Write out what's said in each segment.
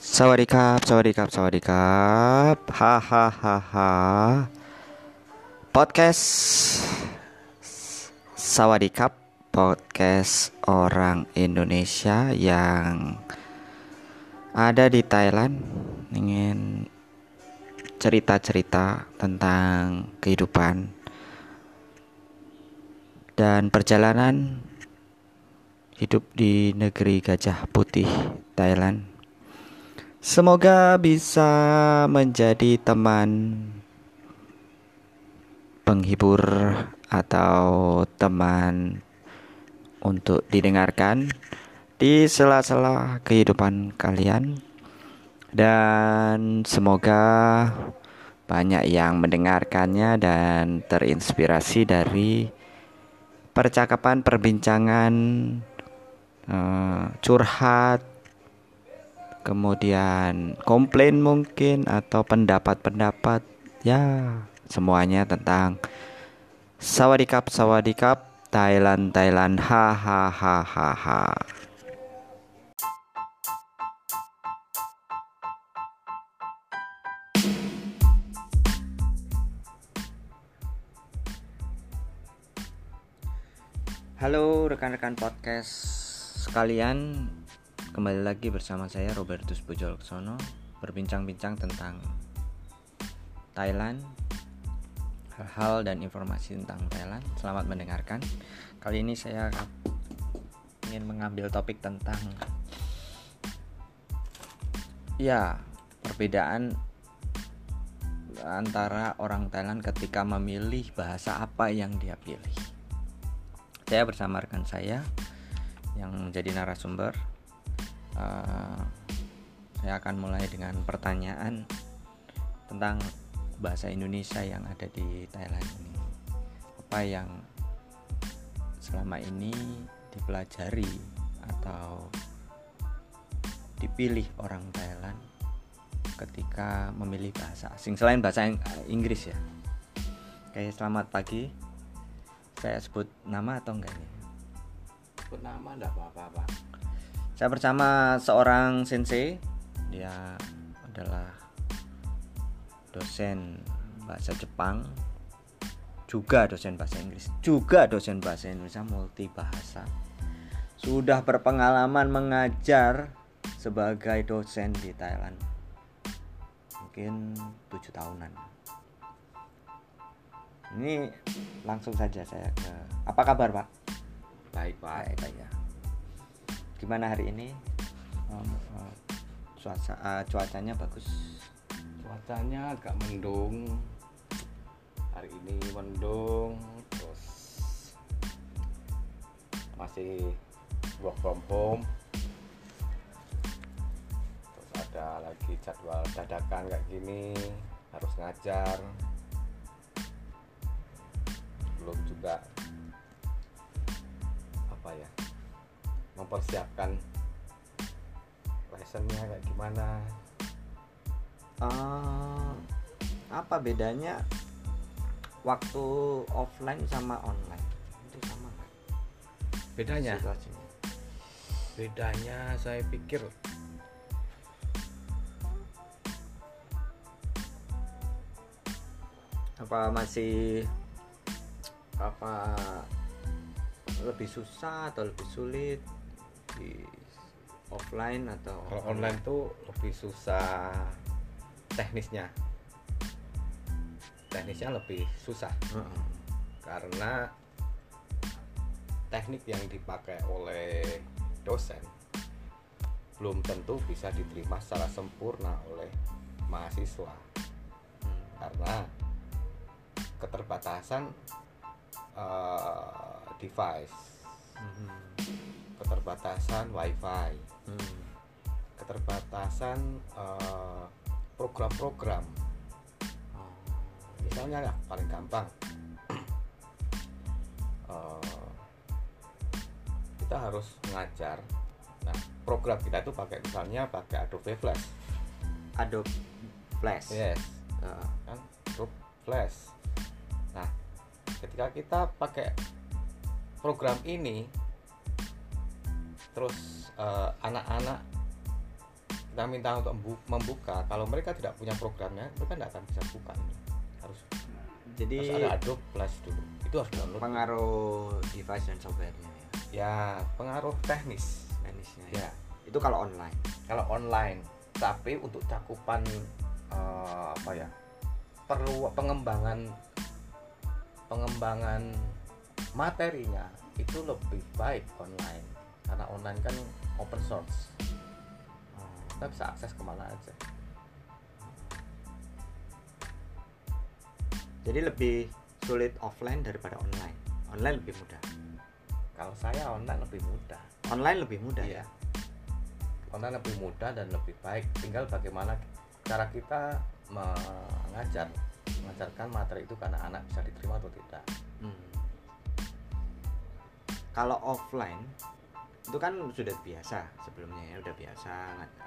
Sawadikap, sawadikap, sawadikap. Hahaha. Podcast Sawadikap, podcast orang Indonesia yang ada di Thailand ingin cerita-cerita tentang kehidupan dan perjalanan hidup di negeri Gajah Putih, Thailand. Semoga bisa menjadi teman penghibur atau teman untuk didengarkan di sela-sela kehidupan kalian. Dan semoga banyak yang mendengarkannya dan terinspirasi dari percakapan perbincangan uh, curhat kemudian komplain mungkin atau pendapat-pendapat ya semuanya tentang sawadikap sawadikap Thailand Thailand hahaha Halo rekan-rekan podcast sekalian Kembali lagi bersama saya Robertus Bojolksono Berbincang-bincang tentang Thailand hal-hal dan informasi tentang Thailand. Selamat mendengarkan. Kali ini saya ingin mengambil topik tentang ya, perbedaan antara orang Thailand ketika memilih bahasa apa yang dia pilih. Saya bersama rekan saya yang menjadi narasumber. Uh, saya akan mulai dengan pertanyaan tentang bahasa Indonesia yang ada di Thailand ini. Apa yang selama ini dipelajari atau dipilih orang Thailand ketika memilih bahasa asing? Selain bahasa Inggris ya. Oke selamat pagi saya sebut nama atau enggak nih? Sebut nama enggak apa-apa Pak saya bersama seorang sensei. Dia adalah dosen bahasa Jepang juga dosen bahasa Inggris juga dosen bahasa Indonesia multi bahasa sudah berpengalaman mengajar sebagai dosen di Thailand mungkin tujuh tahunan. Ini langsung saja saya ke apa kabar pak? Baik pak. Baik, baik ya gimana hari ini? Um, uh, cuaca uh, cuacanya bagus. Cuacanya agak mendung. Hari ini mendung terus masih work from home. Terus ada lagi jadwal dadakan kayak gini harus ngajar. Belum juga apa ya mempersiapkan lessonnya kayak gimana? Uh, apa bedanya waktu offline sama online? Itu sama nggak? Bedanya? Situasinya. Bedanya saya pikir apa masih apa lebih susah atau lebih sulit di offline atau kalau online tuh lebih susah teknisnya teknisnya lebih susah Heeh. karena teknik yang dipakai oleh dosen belum tentu bisa diterima secara sempurna oleh mahasiswa karena keterbatasan eh, device. Keterbatasan wifi. Hmm. keterbatasan eh, program-program. Oh. misalnya ya paling gampang. Eh, kita harus mengajar. Nah program kita itu pakai misalnya pakai Adobe Flash. Adobe Flash. Yes. Heeh. kan? Adobe Flash. Nah ketika kita pakai program ini terus eh, anak-anak kita kita minta untuk membu- membuka kalau mereka tidak punya programnya mereka tidak akan bisa buka ini. Harus jadi harus ada Adobe Flash dulu. Itu harus download. pengaruh device dan softwarenya ya? Ya pengaruh teknis. Teknisnya ya. ya. Itu kalau online? Kalau online. Tapi untuk cakupan eh, apa ya perlu pengembangan pengembangan materinya itu lebih baik online karena online kan open source. Kita bisa akses ke mana aja. Jadi lebih sulit offline daripada online. Online lebih mudah. Kalau saya online lebih mudah. Online lebih mudah Iya. ya? Online lebih mudah dan lebih baik. Tinggal bagaimana cara kita mengajar mengajarkan materi itu karena anak bisa diterima atau tidak. Hmm. kalau offline itu kan sudah biasa sebelumnya ya udah biasa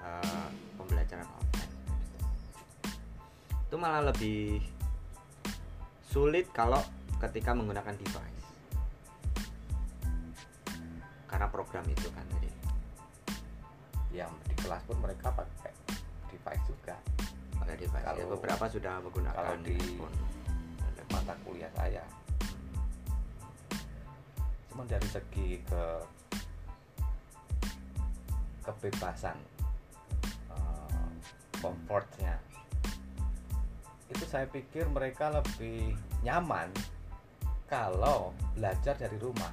eh, pembelajaran offline itu malah lebih sulit kalau ketika menggunakan device. Karena program itu kan tadi yang di kelas pun mereka pakai device juga. Pakai device. Ya, Kalau- beberapa sudah menggunakan kalau di- handphone. Mata kuliah saya. Cuma dari segi ke kebebasan eh, comfortnya itu saya pikir mereka lebih nyaman kalau belajar dari rumah.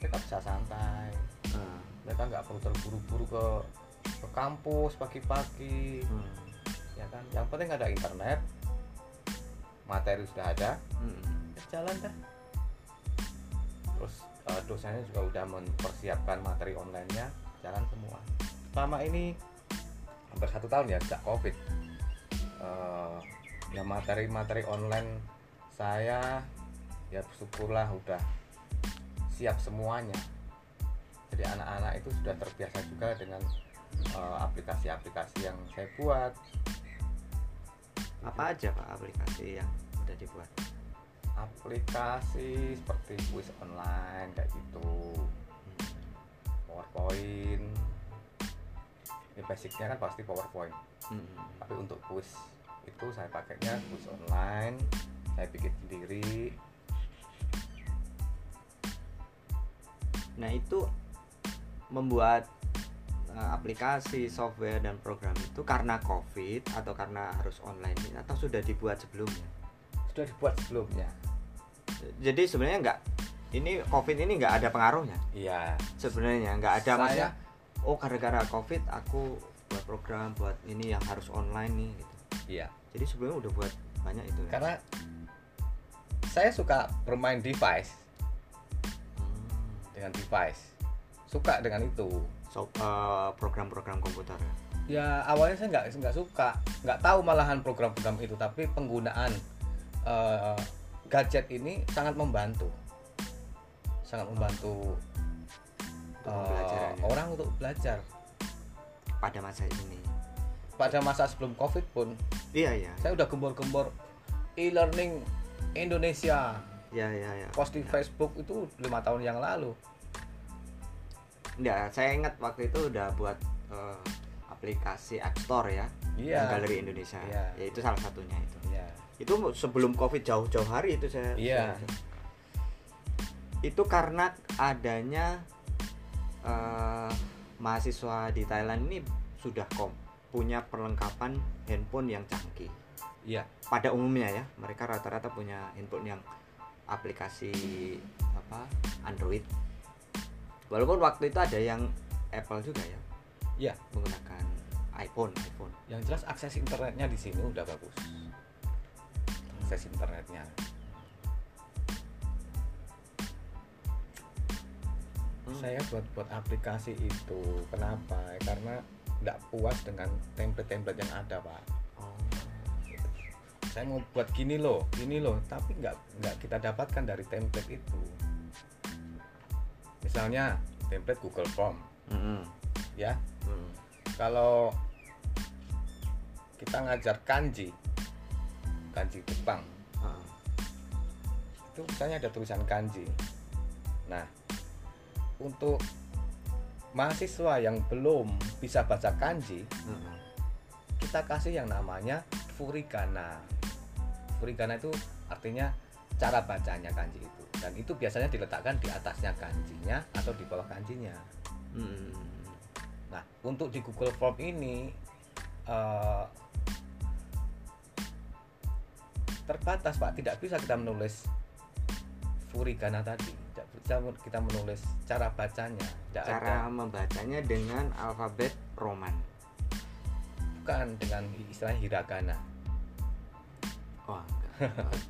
Mereka bisa santai. Hmm. mereka nggak perlu terburu-buru ke ke kampus pagi-pagi. Hmm. ya kan? Yang penting ada internet materi sudah ada Hmm. ya jalan dah. Terus eh, dosennya juga udah mempersiapkan materi online-nya jalan semua. Selama ini hampir satu tahun ya sejak covid. Eh, ya materi-materi online saya ya syukurlah udah siap semuanya. Jadi anak-anak itu sudah terbiasa juga dengan eh, aplikasi-aplikasi yang saya buat. Apa aja pak aplikasi yang udah dibuat? Aplikasi seperti quiz online kayak gitu PowerPoint. Ini basicnya kan pasti PowerPoint. Hmm. tapi untuk quiz itu saya pakainya quiz online. Saya bikin sendiri. Nah itu membuat uh, aplikasi, software dan program itu karena COVID atau karena harus online atau sudah dibuat sebelumnya. sudah dibuat sebelumnya. Jadi sebenarnya nggak ini COVID ini nggak ada pengaruhnya iya sebenarnya nggak ada Saya- maksudnya. Oh gara-gara COVID aku buat program buat ini yang harus online nih. Gitu. iya Jadi sebelumnya udah buat banyak itu. Ya? karena saya suka bermain device Hmm. dengan device suka dengan itu So, uh, program-program komputer. ya? ya awalnya saya nggak nggak suka nggak tahu malahan program-program itu tapi penggunaan eh, gadget ini sangat membantu sangat membantu Untuk ya? orang untuk belajar pada masa ini. pada masa sebelum covid pun Iya iya. saya udah gembor-gembor e-learning Indonesia Iya iya iya. post di Facebook itu lima tahun yang lalu Enggak, saya ingat waktu itu udah buat eh, aplikasi App Store ya, iya yang Galeri Indonesia. Iya. Ya itu salah satunya itu. iya Itu sebelum Covid jauh-jauh hari itu saya. Iya. saya- Itu karena adanya eh, mahasiswa di Thailand ini sudah kom punya perlengkapan handphone yang canggih. iya Pada umumnya ya, mereka rata-rata punya handphone yang aplikasi apa Android. Walaupun waktu itu ada yang Apple juga ya, iya menggunakan iPhone, iPhone. yang jelas akses internetnya di sini udah bagus akses internetnya Hmm. saya buat buat aplikasi itu kenapa karena tidak puas dengan template-template yang ada pak Oh. saya mau buat gini loh gini loh tapi nggak nggak kita dapatkan dari template itu misalnya template Google Form Mm-mm. ya Mm. kalau kita ngajar kanji kanji Jepang Ah. itu misalnya ada tulisan kanji nah untuk mahasiswa yang belum bisa baca kanji Heeh. kita kasih yang namanya furigana. Furigana itu artinya cara bacanya kanji itu. Dan itu biasanya diletakkan di atasnya kanjinya atau di bawah kanjinya. Hmm. nah untuk di Google Form ini eh, terbatas pak. Tidak bisa kita menulis furigana tadi bisa kita menulis cara bacanya. Tidak cara ada. membacanya dengan alfabet Roman. Bukan dengan istilah hiragana. Oh,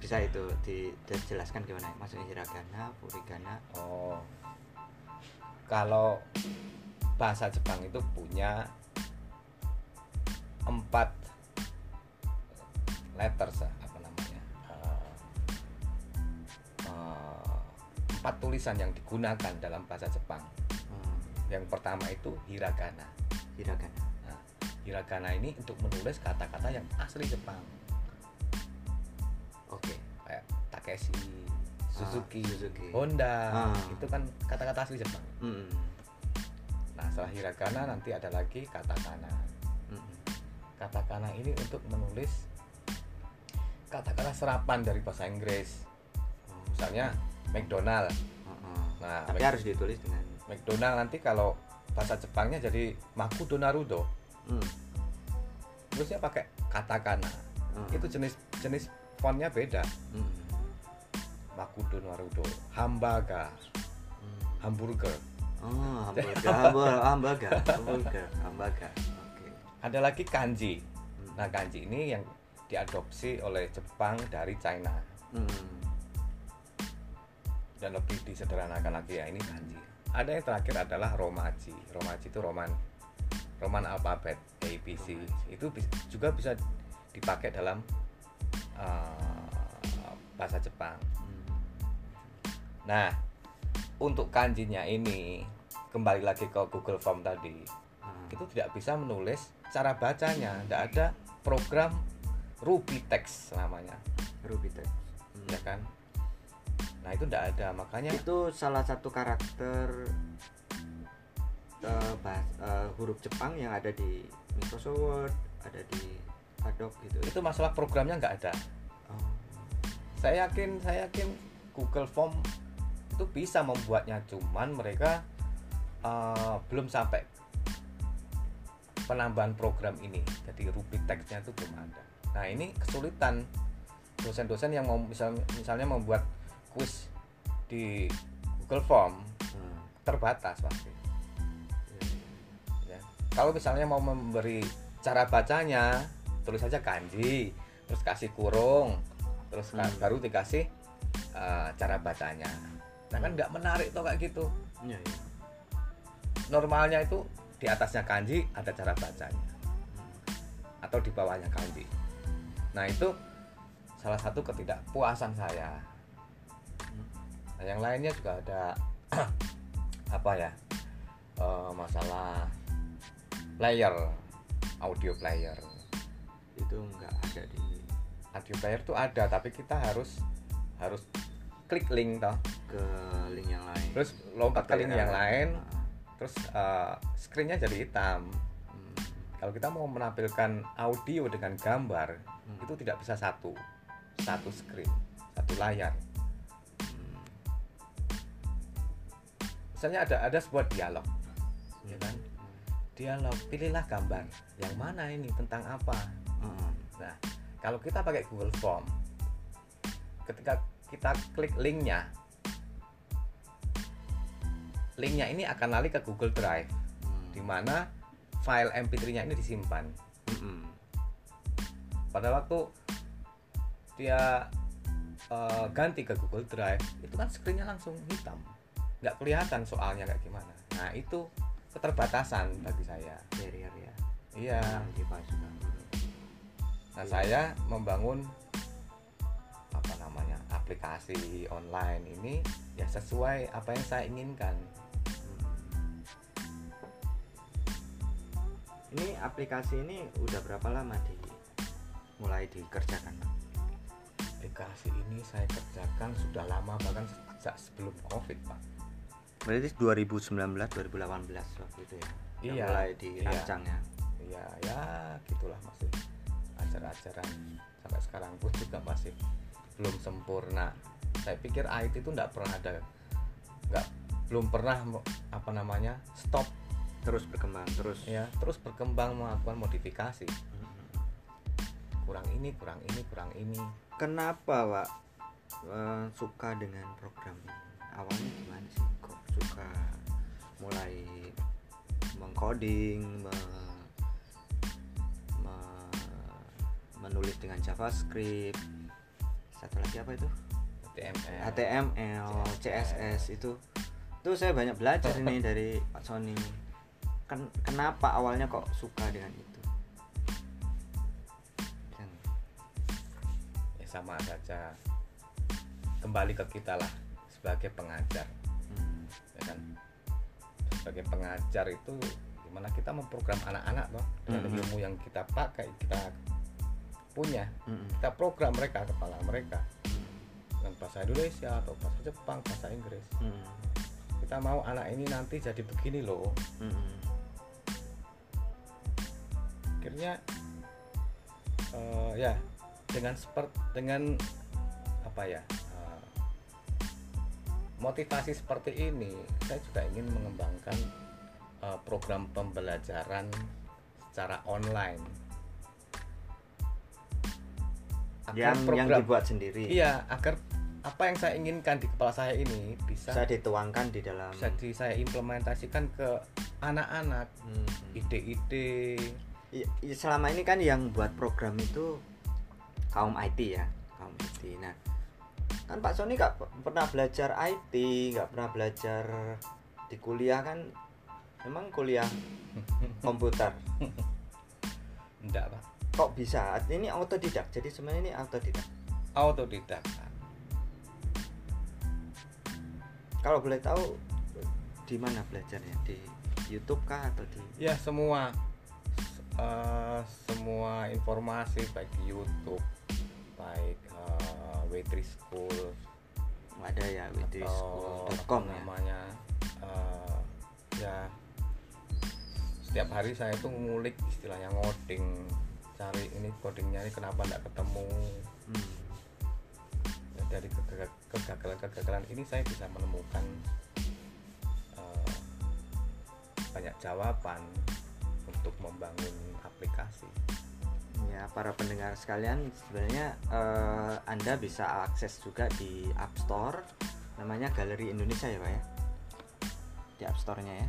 bisa itu di- dijelaskan gimana? Maksudnya hiragana furigana Oh, kalau bahasa Jepang itu punya empat letters empat tulisan yang digunakan dalam bahasa Jepang. Hmm, Yang pertama itu hiragana. hiragana Nah, hiragana ini untuk menulis kata-kata yang asli Jepang, oke kayak Takeshi, Suzuki, Suzuki. Honda, Ah. itu kan kata-kata asli Jepang. Hmm, Nah, setelah hiragana nanti ada lagi katakana. hmm, Katakana ini untuk menulis kata-kata serapan dari bahasa Inggris. Oh, Misalnya McDonald. Nah, tapi Mac- harus ditulis dengan McDonald nanti kalau bahasa Jepangnya jadi Makudo Naruto. hmm, Terusnya pakai katakana. hmm, Itu jenis jenis fontnya beda. hmm, Makudo Naruto, Hambaga, hmm. hamburger. Oh, hamburger, hamburger, hamburger, hamburger. Oke. Ada lagi kanji. Hmm. Nah, kanji ini yang diadopsi oleh Jepang dari China Hmm. Dan lebih disederhanakan lagi ya ini kanji. Ada yang terakhir adalah romaji. Romaji itu roman roman alfabet ABC. Itu juga bisa dipakai dalam uh, bahasa Jepang. Hmm. Nah, untuk kanjinya ini kembali lagi ke Google Form tadi, Hmm. itu tidak bisa menulis cara bacanya. Tidak ada program Ruby Text namanya, Ruby text. Hmm. ya kan? Nah itu tidak ada, makanya Itu salah satu karakter eh, bahas- eh, huruf Jepang yang ada di Microsoft Word, ada di Adobe gitu. itu masalah programnya nggak ada. Oh. Saya yakin, saya yakin Google Form itu bisa membuatnya, cuman mereka eh, belum sampai penambahan program ini. Jadi Ruby Text-nya itu belum ada. Nah ini kesulitan dosen-dosen yang mau misal, misalnya membuat quiz di Google Form Hmm. terbatas pasti. Iya. ya. Kalau misalnya mau memberi cara bacanya, tulis saja kanji, terus kasih kurung, terus Hmm. baru dikasih uh, cara bacanya. Nah kan Hmm. nggak menarik tuh kayak gitu. Iya, iya. Normalnya itu di atasnya kanji ada cara bacanya, Hmm. atau di bawahnya kanji. Nah itu salah satu ketidakpuasan saya. Nah, yang lainnya juga ada apa ya eh, masalah player, audio player. Itu nggak ada di audio player tuh ada tapi kita harus harus klik link toh ke link yang lain. terus lompat ke link yang lain Ah, terus uh, screennya jadi hitam hmm. kalau kita mau menampilkan audio dengan gambar Hmm. itu tidak bisa satu satu screen satu layar misalnya ada ada sebuah dialog ya kan dialog pilihlah gambar yang mana ini tentang apa Hmm. Nah, kalau kita pakai Google Form, ketika kita klik linknya, linknya ini akan lari ke Google Drive, Hmm. di mana file MP3-nya ini disimpan. Hmm. Pada waktu dia eh, ganti ke Google Drive, itu kan screen-nya langsung hitam, nggak kelihatan soalnya kayak gimana. Nah, itu keterbatasan bagi saya. barrier ya Iya. Nah, saya membangun apa namanya aplikasi online ini ya sesuai apa yang saya inginkan. Hmm. ini aplikasi ini udah berapa lama di mulai dikerjakan? Aplikasi ini saya kerjakan sudah lama bahkan sejak sebelum COVID, Pak. Berarti 2019 2018 waktu itu ya? Yang Iya, mulai iya. dirancang ya? Ya ya gitulah masih ajar-ajaran sampai sekarang pun juga masih belum sempurna. Saya pikir IT itu nggak pernah ada nggak belum pernah apa namanya stop. Terus berkembang terus? Ya terus berkembang melakukan modifikasi. Kurang ini kurang ini kurang ini. Kenapa pak eh, suka dengan program ini? Awalnya gimana sih suka mulai mengcoding me- me- menulis dengan JavaScript. Satu lagi apa itu? HTML HTML CSS itu. Itu saya banyak belajar ini dari Pak Sony. Ken- kenapa awalnya kok suka dengan itu? Dan- ya sama saja. Kembali ke kita lah sebagai pengajar ya kan. Sebagai pengajar itu gimana kita memprogram anak-anak toh dengan Mhm. ilmu yang kita pakai kita punya mm-mm, kita program mereka kepala mereka. Mm, dengan bahasa Indonesia atau bahasa Jepang bahasa Inggris. Mm, kita mau anak ini nanti jadi begini loh. Mm-mm. akhirnya eh, ya dengan seperti dengan apa ya motivasi seperti ini saya juga ingin mengembangkan eh, program pembelajaran secara online. Agar yang yang program- dibuat sendiri. Iya agar apa yang saya inginkan di kepala saya ini bisa bisa dituangkan di dalam bisa di saya implementasikan ke anak-anak Hmm. ide-ide. I- selama ini kan yang buat program itu kaum IT ya kaum IT nah kan Pak Sony nggak pernah belajar IT nggak pernah belajar di kuliah kan? Memang kuliah komputer. Enggak pak. Kok bisa? Ini autodidak. Jadi sebenarnya ini autodidak. Autodidak kalau boleh tahu di mana belajarnya? Di YouTube kah atau di ya semua. Eh, semua informasi baik di YouTube baik uh, Waitress School. Ada ya apa ya? namanya eh, ya. Setiap hari saya itu ngulik istilahnya ngoding cari ini codingnya ini kenapa tidak ketemu. Hmm. Ya, dari kegag- kegagalan-kegagalan ini saya bisa menemukan eh, banyak jawaban untuk membangun aplikasi Ya, para pendengar sekalian, sebenarnya eh, Anda bisa akses juga di App Store, namanya Galeri Indonesia ya, Pak ya. Di App Store-nya ya.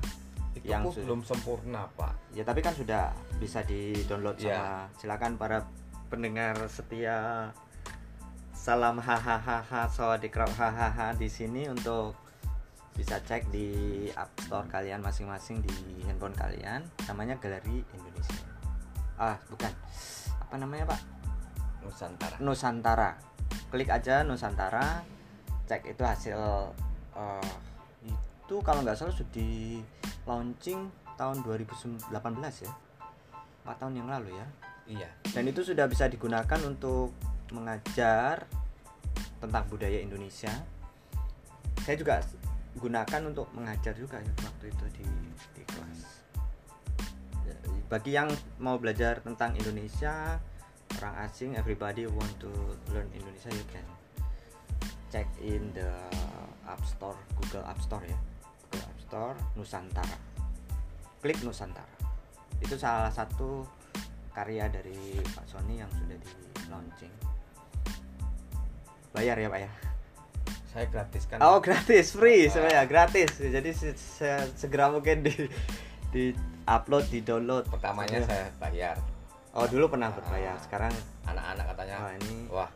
itu Yang sudah- belum sempurna pak Ya, tapi kan sudah bisa di-download Ya. sama silakan para pendengar setia salam hahaha sawadikra hahaha di sini untuk bisa cek di App Store kalian masing-masing di handphone kalian namanya Galeri Indonesia. Ah, bukan. Apa namanya, Pak? Nusantara Nusantara. Klik aja Nusantara, cek itu hasil eh, itu kalau nggak salah sudah di launching tahun 2018 ya. 4 tahun yang lalu ya. iya Dan itu sudah bisa digunakan untuk mengajar tentang budaya Indonesia. Saya juga gunakan untuk mengajar juga ya waktu itu di di Bagi yang mau belajar tentang Indonesia, orang asing, everybody want to learn Indonesia, you can check in the App Store, Google App Store ya, Google App Store Nusantara. Klik Nusantara. Itu salah satu karya dari Pak Sony yang sudah di launching. Bayar ya Pak ya? saya gratiskan Oh gratis, free sebenarnya gratis. Jadi se- se- segera mungkin di di upload, di download. pertamanya saya bayar Oh dulu pernah berbayar, Ah. sekarang anak-anak katanya wah ini. wah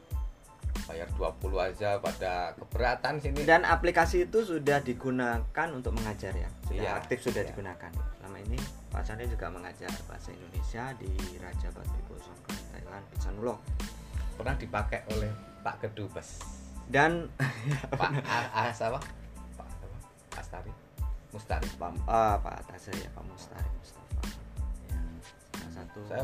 bayar 20 aja pada keberatan sini Dan aplikasi itu sudah digunakan untuk mengajar ya, sudah Iya, aktif sudah iya. digunakan. Selama ini Pak Sandi juga mengajar bahasa Indonesia di Raja Batu Kosong Thailand, Pisanulok. pernah dipakai oleh Pak Kedubes Dan Pak A, A, apa? Pak? Astari Mustari. Pak ah, Pak Tasa ya Pak Mustari Mustafa. Ya, salah satu. saya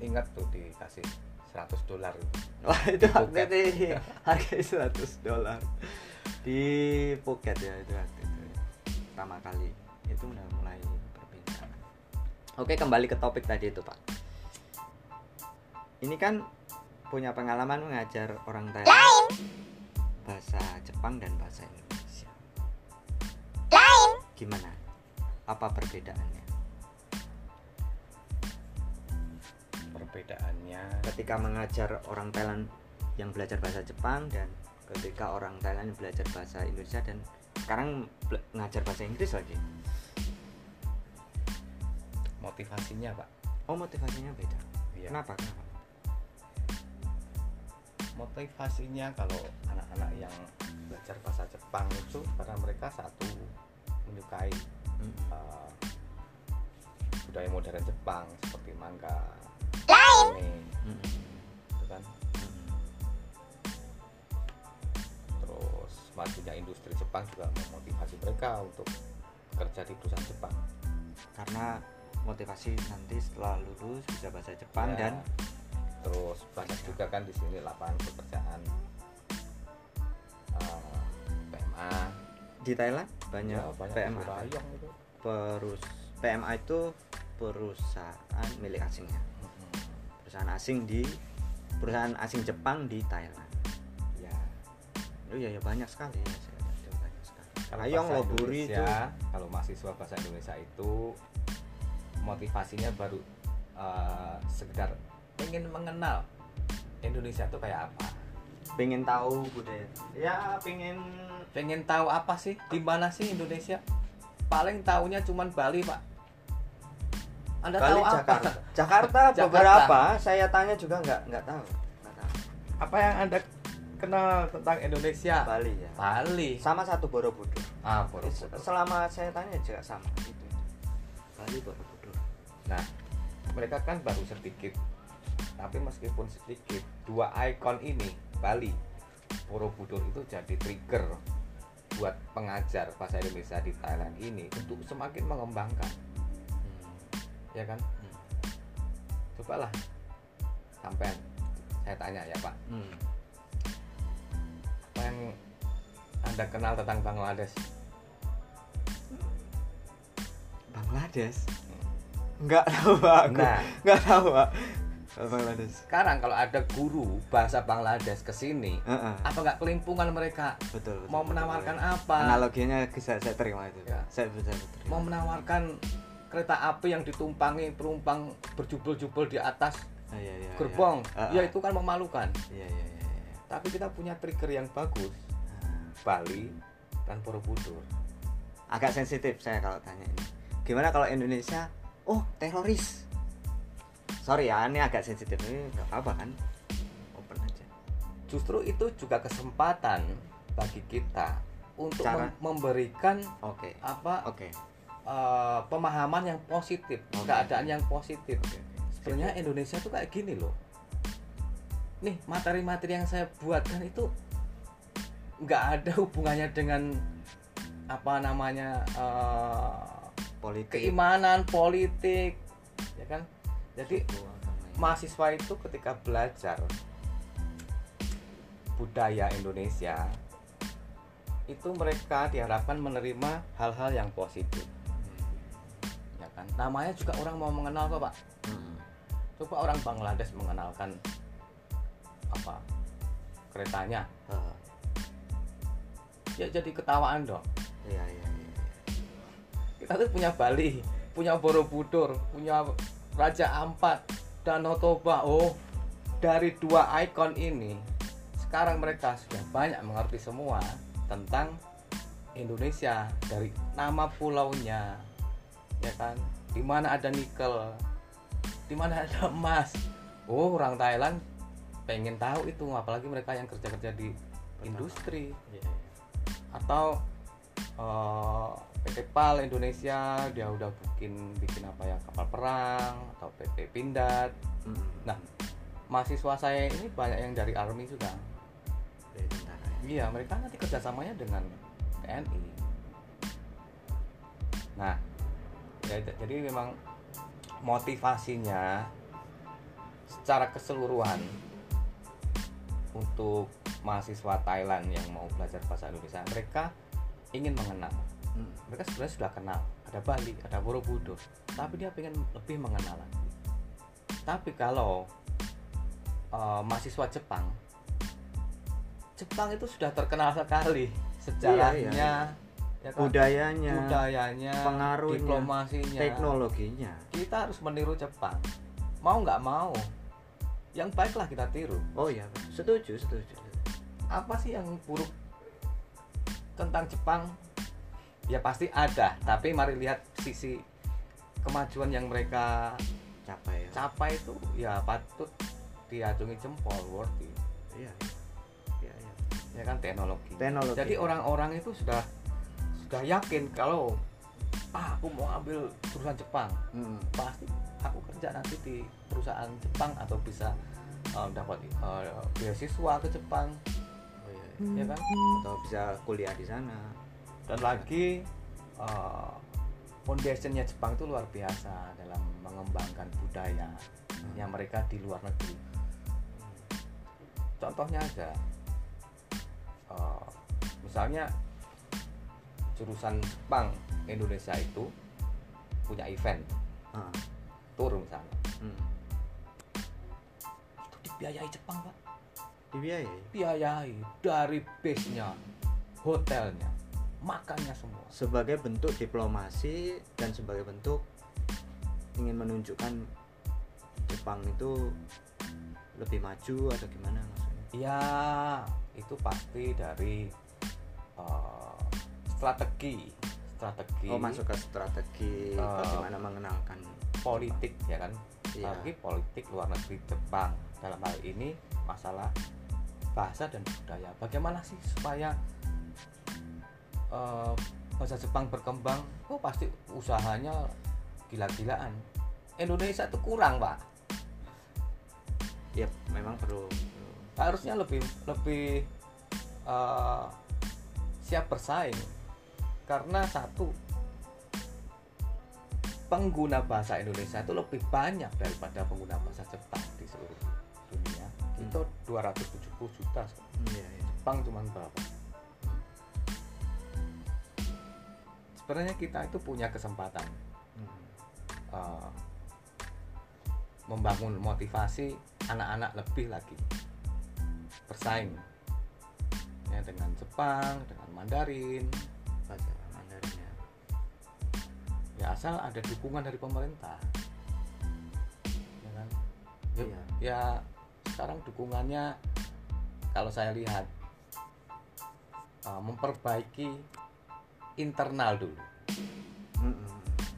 ingat tuh dikasih 100 dolar. Wah itu waktu Phuket. itu harganya 100 dolar. Di Phuket ya itu waktu itu. pertama kali. Itu udah mulai berbeda oke kembali ke topik tadi itu pak. Ini kan punya pengalaman mengajar orang Thailand. Bahasa Jepang dan bahasa Indonesia gimana? Apa perbedaannya? Perbedaannya ketika mengajar orang Thailand yang belajar bahasa Jepang dan ketika orang Thailand yang belajar bahasa Indonesia dan sekarang ngajar bahasa Inggris lagi? Motivasinya pak. Oh motivasinya beda. Iya. kenapa? Kenapa? Motivasinya kalau anak-anak yang belajar bahasa Jepang itu karena mereka satu menyukai Mm-mm. uh, budaya modern Jepang seperti manga, anime, Mm-mm. gitu kan. Terus majunya industri Jepang juga memotivasi mereka untuk bekerja di perusahaan Jepang. karena motivasi nanti setelah lulus bisa bahasa Jepang Ya, dan terus banyak juga kan di sini lapangan pekerjaan uh, PMA, di Thailand banyak, ya, banyak PMA itu. perus PMA itu perusahaan milik asingnya perusahaan asing di perusahaan asing Jepang di Thailand. Ya. oh iya ya banyak sekali ya itu banyak sekali. Kalau Rayong bahasa Loburi itu. kalau mahasiswa bahasa Indonesia itu motivasinya baru uh, sekedar pengen mengenal Indonesia itu kayak apa pengen tahu budaya ya pengen pengen tahu apa sih? Di mana sih Indonesia? Paling tahunya cuman Bali pak. Anda Bali tahu apa? Jakarta. Jakarta Jakarta. beberapa? Saya tanya juga nggak nggak tahu. Nggak tahu. Apa yang anda kenal tentang Indonesia? Bali ya. Bali. Sama satu Borobudur. Ah Borobudur. selama saya tanya juga sama. Itu Bali Borobudur. Nah, mereka kan baru sedikit, tapi meskipun sedikit, dua ikon ini Bali, Borobudur itu jadi trigger buat pengajar bahasa Indonesia di Thailand ini untuk semakin mengembangkan, ya kan? Hmm. Cobalah, sampai saya tanya ya Pak, Hmm. apa yang anda kenal tentang Bangladesh? Bangladesh nggak tahu pak aku Nah. nggak tahu pak Bangladesh Sekarang kalau ada guru bahasa Bangladesh ke sini, Heeh, apa nggak kelimpungan mereka betul, betul mau betul, menawarkan betul. apa? analoginya bisa saya terima itu Ya. saya bisa terima mau menawarkan kereta api yang ditumpangi penumpang berjubel-jubel di atas Ah, iya, iya, iya. gerbong Ah, ya ah. itu kan memalukan iya iya iya iya. tapi kita punya trigger yang bagus. Bali dan Borobudur agak sensitif saya kalau tanya ini gimana kalau Indonesia oh teroris sorry ya ini agak sensitif. Ini nggak apa kan? Open aja. Justru itu juga kesempatan bagi kita untuk Cara- mem- memberikan oke. apa oke. eh, pemahaman yang positif Oke. keadaan yang positif. Oke. sebenarnya Indonesia tuh kayak gini loh. Nih materi-materi yang saya buatkan itu nggak ada hubungannya dengan apa namanya eh, politik. keimanan politik ya kan jadi ya. mahasiswa itu ketika belajar budaya Indonesia itu mereka diharapkan menerima hal-hal yang positif. Ya kan? Namanya juga orang mau mengenal kok pak. Hmm. coba orang Bangladesh mengenalkan apa? Keretanya. Ya jadi ketawaan dong. Iya iya iya. Kita tuh punya Bali punya Borobudur punya Raja Ampat Danau Toba oh dari dua ikon ini sekarang mereka sudah banyak mengerti semua tentang Indonesia dari nama pulaunya ya kan? Di mana ada nikel di mana ada emas. Oh orang Thailand pengen tahu itu apalagi mereka yang kerja-kerja di industri. Iya iya. atau eh, PT PAL Indonesia dia udah bikin bikin apa ya kapal perang atau PT Pindad Hmm. Nah. mahasiswa saya ini banyak yang dari army juga dari tentara ya. iya mereka nanti kerjasamanya dengan TNI nah ya, jadi memang motivasinya secara keseluruhan untuk mahasiswa Thailand yang mau belajar bahasa Indonesia mereka ingin mengenal Hmm. mereka sebenarnya sudah kenal. Ada Bali ada Borobudur. Tapi dia pengen lebih mengenal lagi. Tapi kalau uh, mahasiswa Jepang Jepang itu sudah terkenal sekali sejarahnya Iya, ya kan? budayanya budayanya pengaruhnya, diplomasinya. teknologinya. Kita harus meniru Jepang. Mau nggak mau yang baiklah kita tiru. Oh iya setuju setuju. Apa sih yang buruk tentang Jepang ya pasti ada. Tapi mari lihat sisi kemajuan yang mereka capai ya. capai itu ya patut diacungi jempol worthy iya. Iya iya. Ya kan teknologi. Teknologi. Jadi orang-orang itu sudah sudah yakin kalau ah aku mau ambil jurusan Jepang. Mm-mm. pasti aku kerja nanti di perusahaan Jepang atau bisa eh, dapat eh, beasiswa ke Jepang. Oh, iya, iya. ya kan? Atau bisa kuliah di sana dan lagi eh, foundationnya Jepang itu luar biasa dalam mengembangkan budaya yang mereka di luar negeri. Contohnya aja eh, misalnya jurusan Jepang Indonesia itu punya event Ah, tour misalnya. Mm. itu dibiayai Jepang pak. Dibiayai? Biayai dari base nya hotelnya makannya semua sebagai bentuk diplomasi dan sebagai bentuk ingin menunjukkan Jepang itu lebih maju atau gimana maksudnya Ya, itu pasti dari uh, strategi, strategi oh masuk ke strategi Eh, bagaimana mengenalkan politik ya kan. Iya. Strategi politik luar negeri Jepang dalam hal ini masalah bahasa dan budaya. Bagaimana sih supaya uh, bahasa Jepang berkembang? Oh pasti usahanya gila-gilaan. Indonesia itu kurang pak. ya memang perlu, perlu. harusnya lebih lebih uh, siap bersaing karena satu pengguna bahasa Indonesia itu lebih banyak daripada pengguna bahasa Jepang di seluruh dunia Hmm. itu 270 juta Hmm, iya, iya. Jepang cuma berapa sebenarnya kita itu punya kesempatan. Hmm. uh, membangun motivasi anak-anak lebih lagi. Bersaing. Ya dengan Jepang dengan Mandarin. Bahasa Mandarin ya. Ya asal ada dukungan dari pemerintah. Ya kan? Ya, Iya. ya sekarang dukungannya kalau saya lihat uh, memperbaiki internal dulu Mm-mm.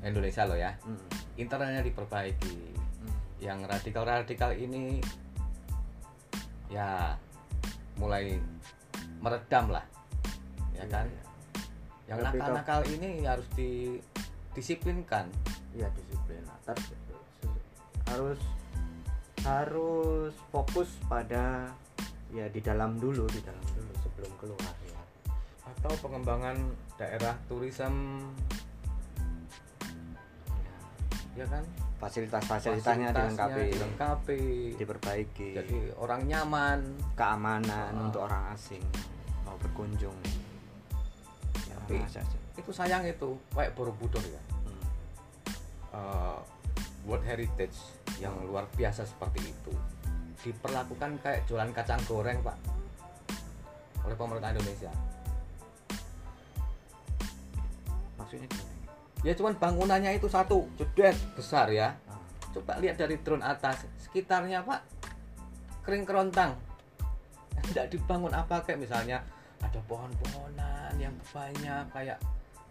Indonesia loh ya Mm-mm. internalnya diperbaiki Mm. yang radikal-radikal ini ya mulai meredam lah ya Iya, kan iya. yang nakal-nakal ini harus didisiplinkan Iya disiplin. Tar- harus harus fokus pada ya di dalam dulu di dalam dulu sebelum keluar ya. atau pengembangan daerah turism. Ya, ya kan? Fasilitas-fasilitasnya dilengkapi, dilengkapi. Diperbaiki, jadi orang nyaman. Keamanan Ah. untuk orang asing. Mau berkunjung. Ya, Tapi- sih. itu sayang itu kayak Borobudur ya. Hmm. uh, World Heritage yang luar biasa seperti itu diperlakukan kayak jualan kacang goreng pak. Oleh pemerintah Indonesia Maksudnya gimana? ya cuman bangunannya itu satu jedet besar ya Ah, coba lihat dari drone atas sekitarnya pak kering kerontang tidak dibangun apa kayak misalnya ada pohon-pohonan yang banyak kayak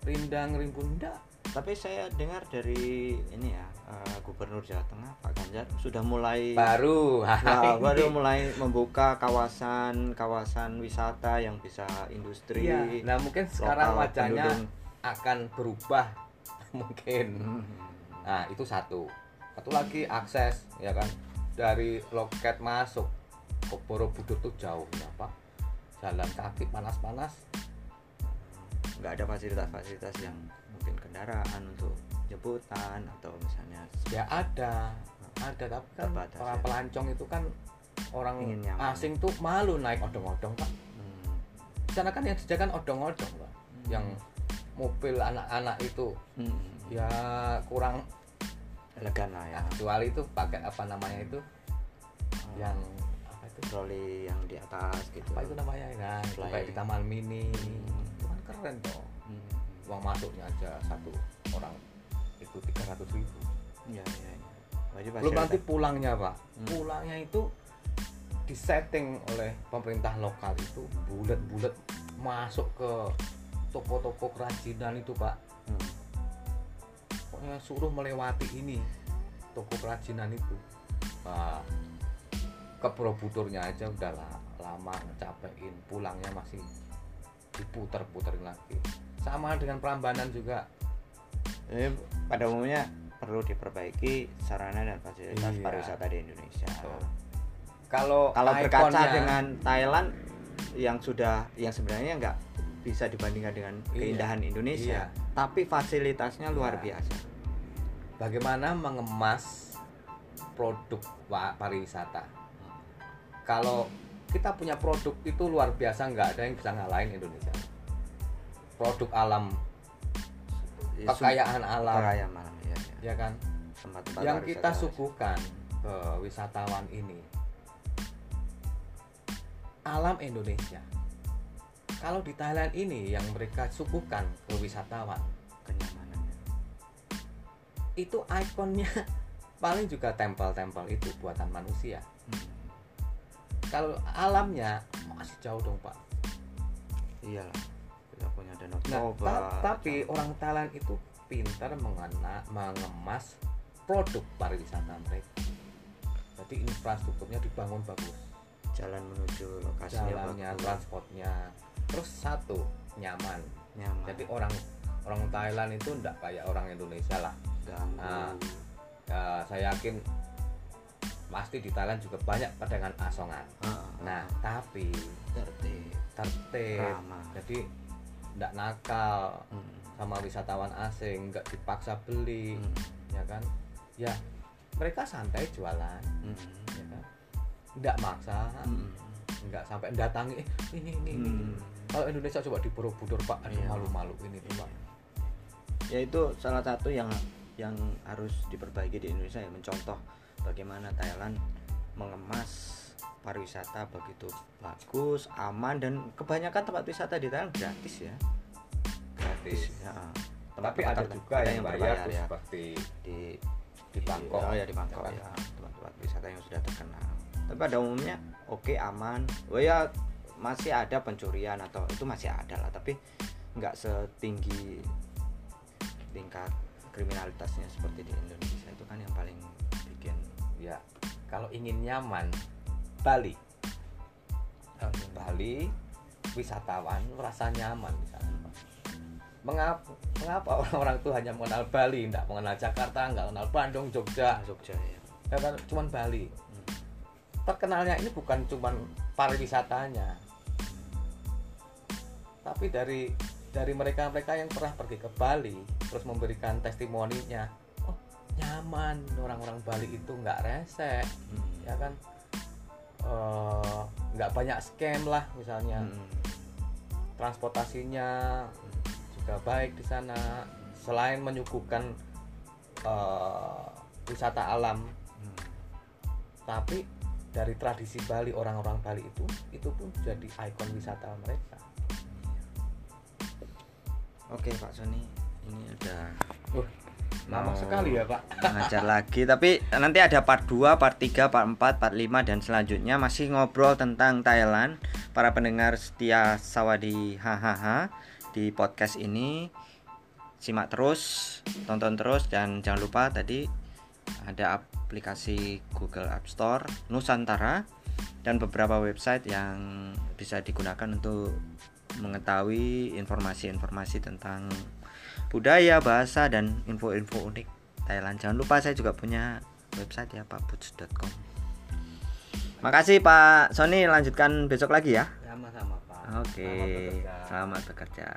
rindang rimbun enggak Tapi saya dengar dari ini ya eh, Gubernur Jawa Tengah Pak Ganjar sudah mulai baru Nah, baru mulai membuka kawasan-kawasan wisata yang bisa industri. Iya. Nah mungkin sekarang wajahnya. Akan berubah mungkin. Hmm. Nah itu satu. Satu lagi akses ya kan dari loket masuk ke Borobudur tuh jauhnya pak. Jalan kaki panas-panas. nggak ada fasilitas-fasilitas yang mungkin kendaraan untuk jemputan atau misalnya Ya ada, ada tapi kan Terbatas, para ya. pelancong itu kan orang asing tuh malu naik odong-odong pak. hmm, Di sana kan yang disediakan odong-odong pak, yang mobil anak-anak itu Hmm. ya kurang elegan lah ya kecuali itu pakai apa namanya itu yang apa itu troli yang di atas gitu apa itu namanya nah itu Fly. kayak di taman mini Hmm. itu kan keren toh Hmm. uang masuknya aja satu orang itu tiga ratus ribu Iya, iya, iya. Wajib belum nanti pulangnya pak Hmm. pulangnya itu disetting oleh pemerintah lokal itu bulat-bulat masuk ke toko-toko kerajinan itu pak Hmm. pokoknya suruh melewati ini toko kerajinan itu nah, ke Borobuturnya aja udah la- lama ngecapein pulangnya masih diputer-puterin lagi sama dengan Prambanan juga Jadi pada umumnya perlu diperbaiki sarana dan fasilitas Iya. pariwisata di Indonesia. Kalau Kalau berkaca dengan Thailand yang sudah yang sebenarnya nggak bisa dibandingkan dengan Iya. keindahan Indonesia, Iya. tapi fasilitasnya luar Iya. biasa. bagaimana mengemas produk pa- pariwisata. Kalau kita punya produk itu luar biasa, nggak ada yang bisa ngalahin Indonesia. Produk alam, Ya, sum- kekayaan alam, Kekayaan malam ya, ya. ya kan? Tempat-tempat Yang pariwisata. kita suguhkan ke wisatawan ini, alam Indonesia. Kalau di Thailand ini yang mereka suguhkan ke wisatawan, kenyamanannya. itu ikonnya paling juga tempel-tempel itu buatan manusia. Hmm. kalau alamnya masih jauh dong pak Iyalah. Kita punya danau nah Toba. ta- tapi orang Thailand itu pintar mengena mengemas produk pariwisata mereka jadi infrastrukturnya dibangun bagus jalan menuju lokasinya jalannya bagus. transportnya terus satu nyaman nyaman. jadi orang orang Thailand itu enggak kayak orang Indonesia lah. Nah, ya, saya yakin pasti di Thailand juga banyak pedagang asongan Ah, nah tapi tertib, tertib ramah. jadi enggak nakal Hmm. sama wisatawan asing nggak dipaksa beli Hmm. ya kan ya mereka santai jualan Hmm. ya kan nggak maksa Hmm. nggak sampai datangi eh, ini ini ini Hmm. Kalau Indonesia coba di Borobudur pak aduh Iya. malu-malu ini tuh pak ya itu salah satu yang yang harus diperbaiki di Indonesia. Ya mencontoh bagaimana Thailand mengemas pariwisata begitu bagus aman dan kebanyakan tempat wisata di Thailand gratis ya. Gratis. Ya. Tapi Tempat-tempat ada juga ada yang bayar ya. seperti di di Bangkok. Oh ya di Bangkok Ya. Tempat-tempat wisata yang sudah terkenal. Tapi pada umumnya oke aman. Oh ya masih ada pencurian atau itu masih ada lah tapi nggak setinggi tingkat kriminalitasnya seperti di Indonesia. Itu kan yang paling bikin ya kalau ingin nyaman Bali. Bali. Wisatawan merasa nyaman di sana. Mengapa mengapa orang-orang tuh hanya mengenal Bali? Tidak mengenal Jakarta nggak mengenal Bandung Jogja. Jogja ya. Ya kan? Cuman Bali. Hmm. terkenalnya ini bukan cuman pariwisatanya tapi dari dari mereka-mereka yang pernah pergi ke Bali terus memberikan testimoninya oh nyaman orang-orang Bali itu nggak rese Hmm. ya kan Eh, nggak banyak scam lah misalnya Hmm. transportasinya juga baik di sana selain menyuguhkan eh, wisata alam Hmm. tapi dari tradisi Bali orang-orang Bali itu itu pun jadi ikon wisata mereka Oke Pak Sony ini udah Wah, lama sekali ya Pak. ngajar lagi tapi nanti ada part 2, part 3, part 4, part 5 dan selanjutnya masih ngobrol tentang Thailand. Para pendengar setia Sawadi hahaha di podcast ini simak terus tonton terus dan jangan lupa tadi ada aplikasi Google App Store Nusantara dan beberapa website yang bisa digunakan untuk mengetahui informasi-informasi tentang budaya, bahasa, dan info-info unik Thailand. Jangan lupa saya juga punya website ya pakputs.com. Makasih Pak Sony, lanjutkan besok lagi ya. sama-sama Pak Oke, Selamat bekerja. selamat bekerja.